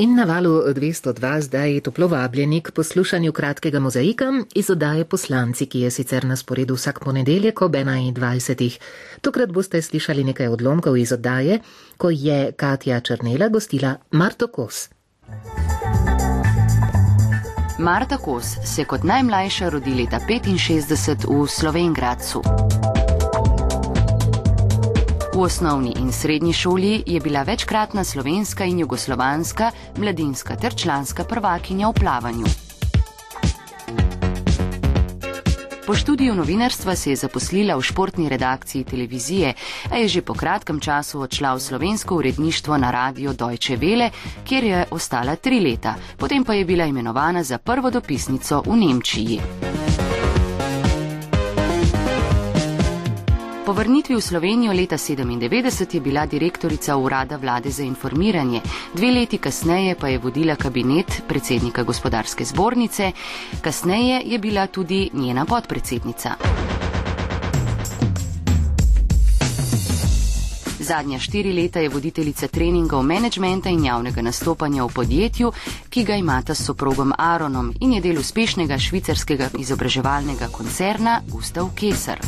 In na valu 202 zdaj toplo vabljeni k poslušanju kratkega mozaika iz oddaje Poslanci, ki je sicer na sporedu vsak ponedeljek ob 21. Tokrat boste slišali nekaj odlomkov iz oddaje, ko je Katja Črnela gostila Marto Kos. Marta Kos se je kot najmlajša rodila leta 65 v Slovengradcu. V osnovni in srednji šoli je bila večkratna slovenska in jugoslovanska mladinska ter članska prvakinja v plavanju. Po študiju novinarstva se je zaposlila v športni redakciji televizije, a je že po kratkem času odšla v slovensko uredništvo na radio Deutsche Welle, kjer je ostala tri leta, potem pa je bila imenovana za prvo dopisnico v Nemčiji. Po vrnitvi v Slovenijo leta 1997 je bila direktorica urada vlade za informiranje, dve leti kasneje pa je vodila kabinet predsednika gospodarske zbornice, kasneje je bila tudi njena podpredsednica. Zadnja štiri leta je voditeljica treningov menedžmenta in javnega nastopanja v podjetju, ki ga imata s soprogom Aaronom in je del uspešnega švicarskega izobraževalnega koncerna Gustav Kesar.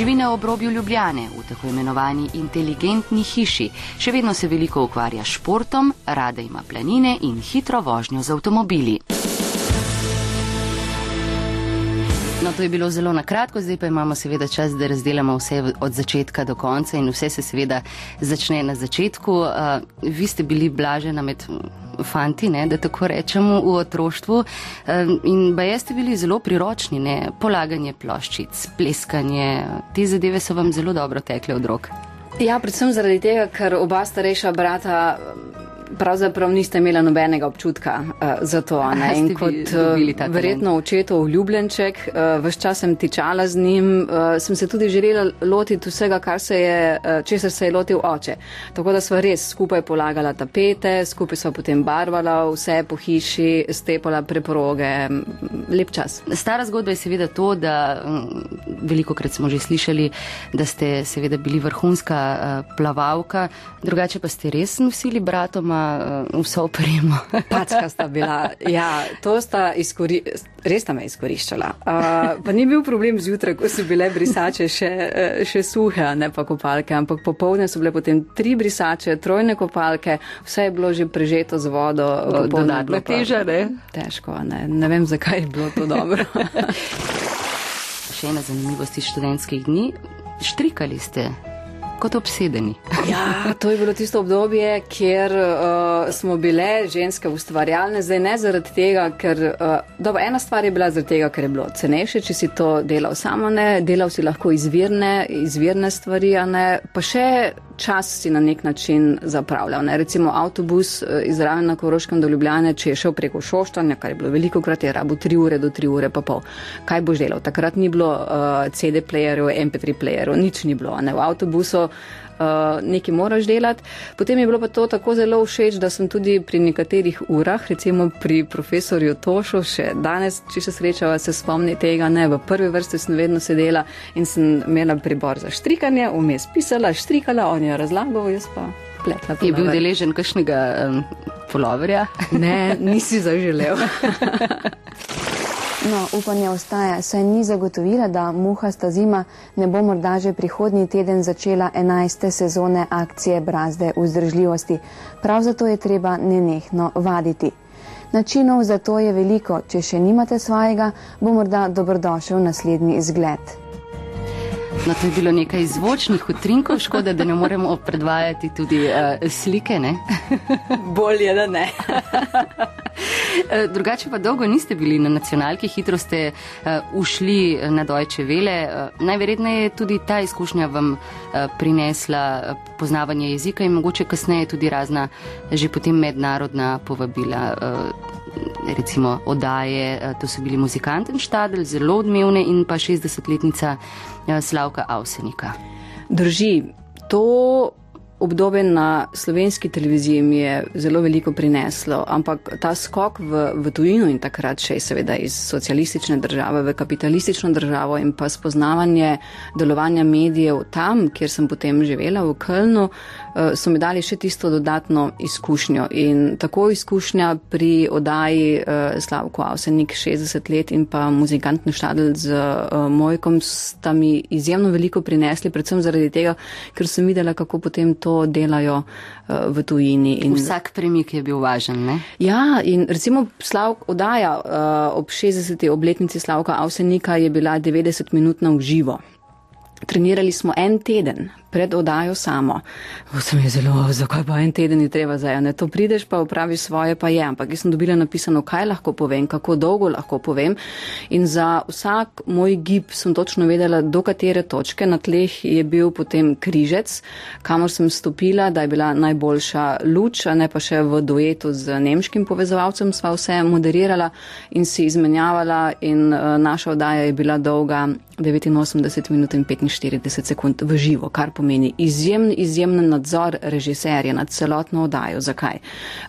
Živi na obrobju Ljubljane v tako imenovani inteligentni hiši, še vedno se veliko ukvarja s športom, rada ima planine in hitro vožnjo z avtomobili. No, to je bilo zelo na kratko, zdaj pa imamo seveda čas, da razdelamo vse od začetka do konca in vse se seveda začne na začetku. Uh, vi ste bili blažena med fanti, ne, da tako rečemo, v otroštvu in ba jeste bili zelo priročni, ne, polaganje ploščic, pleskanje, te zadeve so vam zelo dobro tekle od rok. Ja, predvsem zaradi tega, ker oba starejša brata pravzaprav niste imela nobenega občutka uh, za to. Ne? In kot uh, verjetno očetov ljubljenček, uh, eh, vse čas sem tičala z njim, uh, sem se tudi želela lotiti vsega, kar se je, uh, česar se je lotil oče. Tako da sva res skupaj polagala tapete, skupaj sva potem barvala vse po hiši, stepala preproge, lep čas. Stara zgodba je seveda to, da veliko krat smo že slišali, da ste seveda bili vrhunska uh, plavalka, drugače pa ste res nosili bratoma vso opremo. Packa sta bila. Ja, to sta izkori... res sta me izkoriščala. Uh, pa ni bil problem zjutraj, ko so bile brisače še, uh, še suhe, ne pa kopalke, ampak popovdne so bile potem tri brisače, trojne kopalke, vse je bilo že prežeto z vodo. Dodatno teža, ne? Težko, ne. Ne vem, zakaj je bilo to dobro. še ena zanimivost iz študentskih dni. Štrikali ste kot obsedeni. Ja, to je bilo tisto obdobje, kjer uh, smo bile ženske ustvarjalne, zdaj ne zaradi tega, ker, uh, dobro, ena stvar je bila zaradi tega, ker je bilo cenejše, če si to delal samo, ne, delal si lahko izvirne, izvirne stvari, ne, pa še čas si na nek način zapravljal. Ne. Recimo avtobus uh, iz Ravna na Koroškem do Ljubljane, če je šel preko Šoštanja, kar je bilo veliko krat, je rabo 3 ure do 3 ure pa pol. Kaj boš delal? Takrat ni bilo uh, CD-playerjev, MP3 playerjev, nič ni bilo. Ne. V avtobusu uh, nekaj moraš delati. Potem je bilo pa to tako zelo všeč, da sem tudi pri nekaterih urah, recimo pri profesorju Tošu, še danes, če se srečava, se spomni tega, ne, v prvi vrsti sem vedno sedela in sem imela pribor za štrikanje, vmes pisala, štrikala, on je razlagal, jaz pa. Pletla, je bil deležen kakšnega um, poloverja? Ne, nisi zaželel. No, upanje ostaja, saj ni zagotovila, da muhasta zima ne bo morda že prihodnji teden začela 11. sezone akcije Brazde vzdržljivosti. Prav zato je treba nenehno vaditi. Načinov za to je veliko, če še nimate svojega, bo morda dobrodošel naslednji izgled. No, to je bilo nekaj zvočnih utrinkov, škoda, da ne moremo predvajati tudi uh, slike. Bolje, da ne. Eh, drugače pa dolgo niste bili na nacionalki, hitro ste uh, ušli na Deutsche Welle. Uh, najverjetneje je tudi ta izkušnja vam uh, prinesla poznavanje jezika in mogoče kasneje tudi razna že potem mednarodna povabila. Recimo odaje, to so bili muzikanten štadel, zelo odmevne in pa 60-letnica Slavka Avsenika. Drži, to obdobje na slovenski televiziji mi je zelo veliko prineslo, ampak ta skok v, v tujino in takrat še seveda iz socialistične države v kapitalistično državo in pa spoznavanje delovanja medijev tam, kjer sem potem živela v Kölnu, so mi dali še tisto dodatno izkušnjo. In tako izkušnja pri oddaji uh, Slavko Avsenik 60 let in pa muzikantni štadl z uh, Mojkom sta mi izjemno veliko prinesli, predvsem zaradi tega, ker sem videla, kako potem to delajo v tujini. In... Vsak premik je bil važen, ne? Ja, in recimo Slav, oddaja uh, ob 60. obletnici Slavka Avsenika je bila 90 minut na uživo. Trenirali smo en teden, pred odajo samo. Vse mi je zelo, zakaj pa en teden ni treba za eno. To prideš pa upraviš svoje, pa je. Ampak jaz sem dobila napisano, kaj lahko povem, kako dolgo lahko povem. In za vsak moj gib sem točno vedela, do katere točke na tleh je bil potem križec, kamor sem stopila, da je bila najboljša luč, a ne pa še v duetu z nemškim povezovalcem sva vse moderirala in si izmenjavala. In uh, naša odaja je bila dolga 89 minut in 45 sekund v živo, kar pomeni izjemen, izjemen nadzor režiserja nad celotno oddajo. Zakaj?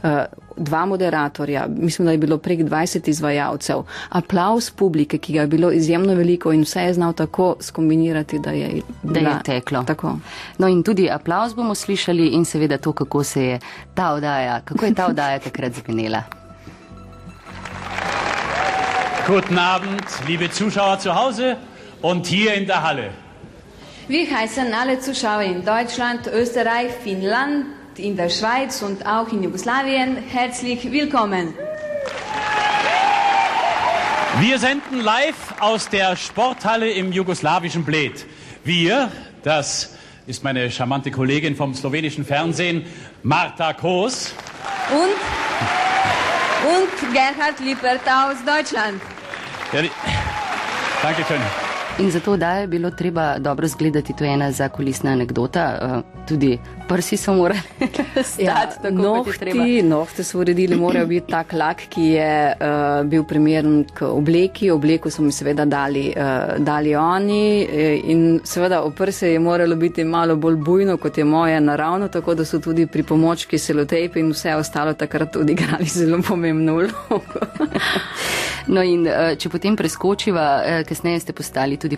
Eh, dva moderatorja, mislim, da je bilo prek 20 izvajalcev, aplaus publike, ki ga je bilo izjemno veliko in vse je znal tako skombinirati, da je, da je teklo. Tako. No in tudi aplaus bomo slišali in seveda to, kako se je ta oddaja, kako je ta oddaja takrat zvenela. Guten Abend, liebe Zuschauer zu Hause und hier in der Halle. Wir heißen alle Zuschauer in Deutschland, Österreich, Finnland, in der Schweiz und auch in Jugoslawien herzlich willkommen. Wir senden live aus der Sporthalle im jugoslawischen Bled. Wir, das ist meine charmante Kollegin vom slowenischen Fernsehen, Marta Koos. Und, und Gerhard Lippert aus Deutschland. Ja, Dankeschön. In zato, da je bilo treba dobro zgledati, to je ena zakulisna anekdota. Uh, tudi prsi so morali stati ja, tako, nohti. Nohte so uredili, morajo biti tak lak, ki je uh, bil primeren k obleki. Obleko so mi seveda dali, uh, dali oni in seveda oprse je moralo biti malo bolj bujno, kot je moje naravno, tako da so tudi pri pomočki selotejpe in vse ostalo takrat odigrali zelo pomembno vlogo. No in če potem preskočiva, kasneje ste postali tudi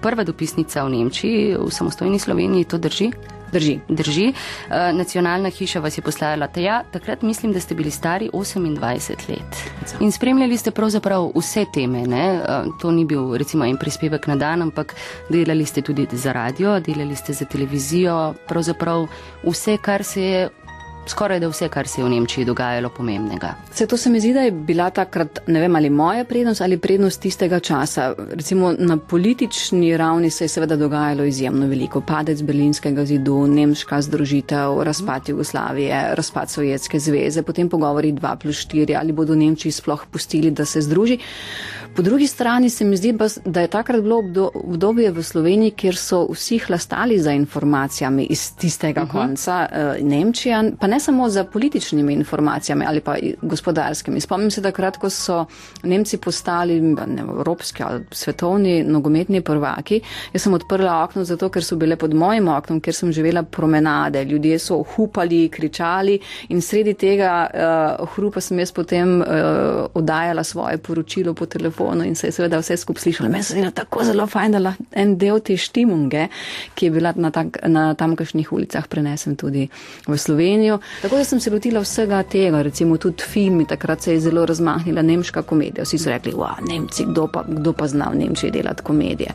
prva dopisnica v Nemčiji, v samostojni Sloveniji, to drži? Drži. Drži. Uh, nacionalna hiša vas je poslala tja, takrat mislim, da ste bili stari 28 let. In spremljali ste pravzaprav vse teme. Uh, to ni bil recimo en prispevek na dan, ampak delali ste tudi za radio, delali ste za televizijo, pravzaprav vse, kar se je skoraj da vse, kar se je v Nemčiji dogajalo pomembnega. Se to se mi zdi, da je bila takrat, ne vem, ali moja prednost ali prednost tistega časa. Recimo na politični ravni se je seveda dogajalo izjemno veliko. Padec Berlinskega zidu, nemška združitev, razpad Jugoslavije, razpad Sovjetske zveze, potem pogovori 2 plus 4, ali bodo Nemčiji sploh pustili, da se združi. Po drugi strani se mi zdi, da je takrat bilo obdobje v Sloveniji, kjer so vsi hlastali za informacijami iz tistega uh mhm. -huh. konca uh, Nemčija, pa ne samo za političnimi informacijami ali pa gospodarskimi. Spomnim se takrat, ko so Nemci postali ne, evropski ali svetovni nogometni prvaki. Jaz sem odprla okno zato, ker so bile pod mojim oknom, ker sem živela promenade. Ljudje so hupali, kričali in sredi tega uh, hrupa sem jaz potem uh, oddajala svoje poročilo po telefonu in se je seveda vse skupaj slišalo. Meni se je tako zelo fajn, da lahko en del te štimunge, ki je bila na, tak, na tamkajšnjih ulicah, prenesem tudi v Slovenijo. Tako da sem se lotila vsega tega, recimo tudi filmi, takrat se je zelo razmahnila nemška komedija. Vsi so rekli, wow, Nemci, kdo pa, kdo pa zna v Nemčiji delati komedije.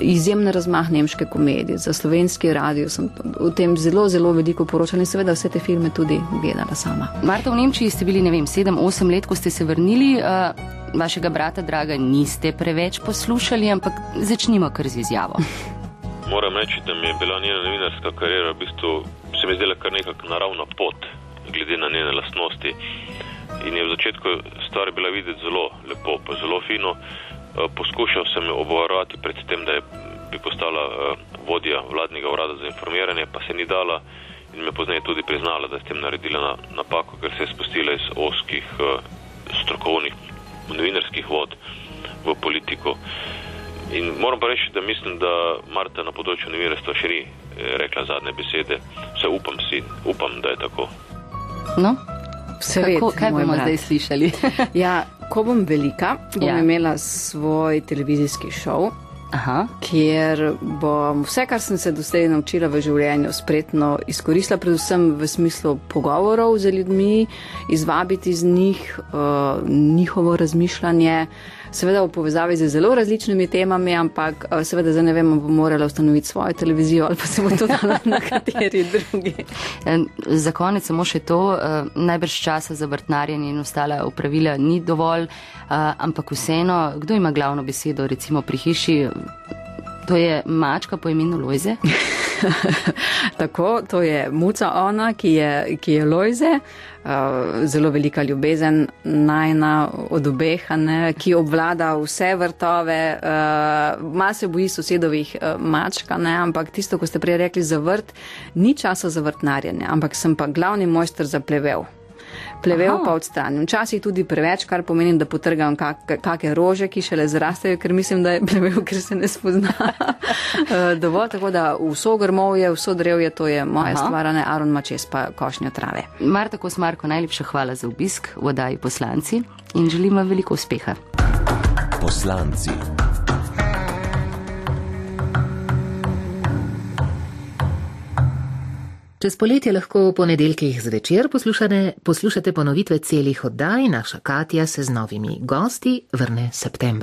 Izjemna razmah nemške komedije. Za slovenski radio sem v tem zelo, zelo veliko poročala in seveda vse te filme tudi gledala sama. Marta, v Nemčiji ste bili, ne vem, sedem, osem let, ko ste se vrnili. Uh vašega brata, draga, niste preveč poslušali, ampak začnimo kar z izjavo. Moram reči, da mi je bila njena novinarska karjera v bistvu se mi zdela kar nekako naravna pot, glede na njene lastnosti. In je v začetku stvar bila videti zelo lepo, pa zelo fino. Eh, poskušal sem jo obvarovati pred tem, da je bi postala eh, vodja vladnega urada za informiranje, pa se ni dala in me poznaje tudi priznala, da je s tem naredila napako, ker se je spustila iz oskih eh, strokovnih novinarskih vod v politiko. In moram pa reči, da mislim, da Marta na področju novinarstva še ni rekla zadnje besede. Vse upam si, upam, da je tako. No, Seveda, Kako, kaj bomo brat. zdaj slišali? Ja, ko bom velika, bom Ja. imela svoj televizijski šov, Aha, kjer bom vse, kar sem se doslej naučila v življenju, spretno izkoristila, predvsem v smislu pogovorov z ljudmi, izvabiti iz njih uh, njihovo razmišljanje. Seveda v povezavi z zelo različnimi temami, ampak uh, seveda zdaj ne vem, bom morala ustanoviti svojo televizijo ali pa se bo to dalo na kateri drugi. Za konec samo še to, eh, najbrž časa za vrtnarjenje in ostala upravila ni dovolj, eh, ampak vseeno, kdo ima glavno besedo, recimo pri hiši, to je mačka po imenu Lojze. Tako, to je muca ona, ki je, ki je Lojze, uh, zelo velika ljubezen, najna od obeh, ne, ki obvlada vse vrtove, uh, ma se boji sosedovih uh, mačk, a ne, ampak tisto, ko ste prej rekli za vrt, ni časa za vrtnarjenje, ampak sem pa glavni mojster za plevel. Plevel Aha. pa odstranjam. Včasih tudi preveč, kar pomeni, da potrgam kak, kakšne rože, ki šele zrastejo, ker mislim, da je plevel, ker se ne spozna. Eh, Dovolj tako, da vso grmovje, vso drevje, to je moja Aha. stvar, a ne Aron Mačes pa košnjo trave. Marta Kosmarko, najlepša hvala za obisk v oddaji poslanci in želim vam veliko uspeha. Poslanci. Čez poletje lahko v ponedeljkih zvečer poslušate, poslušate ponovitve celih oddaj, naša Katja se z novimi gosti vrne septembra.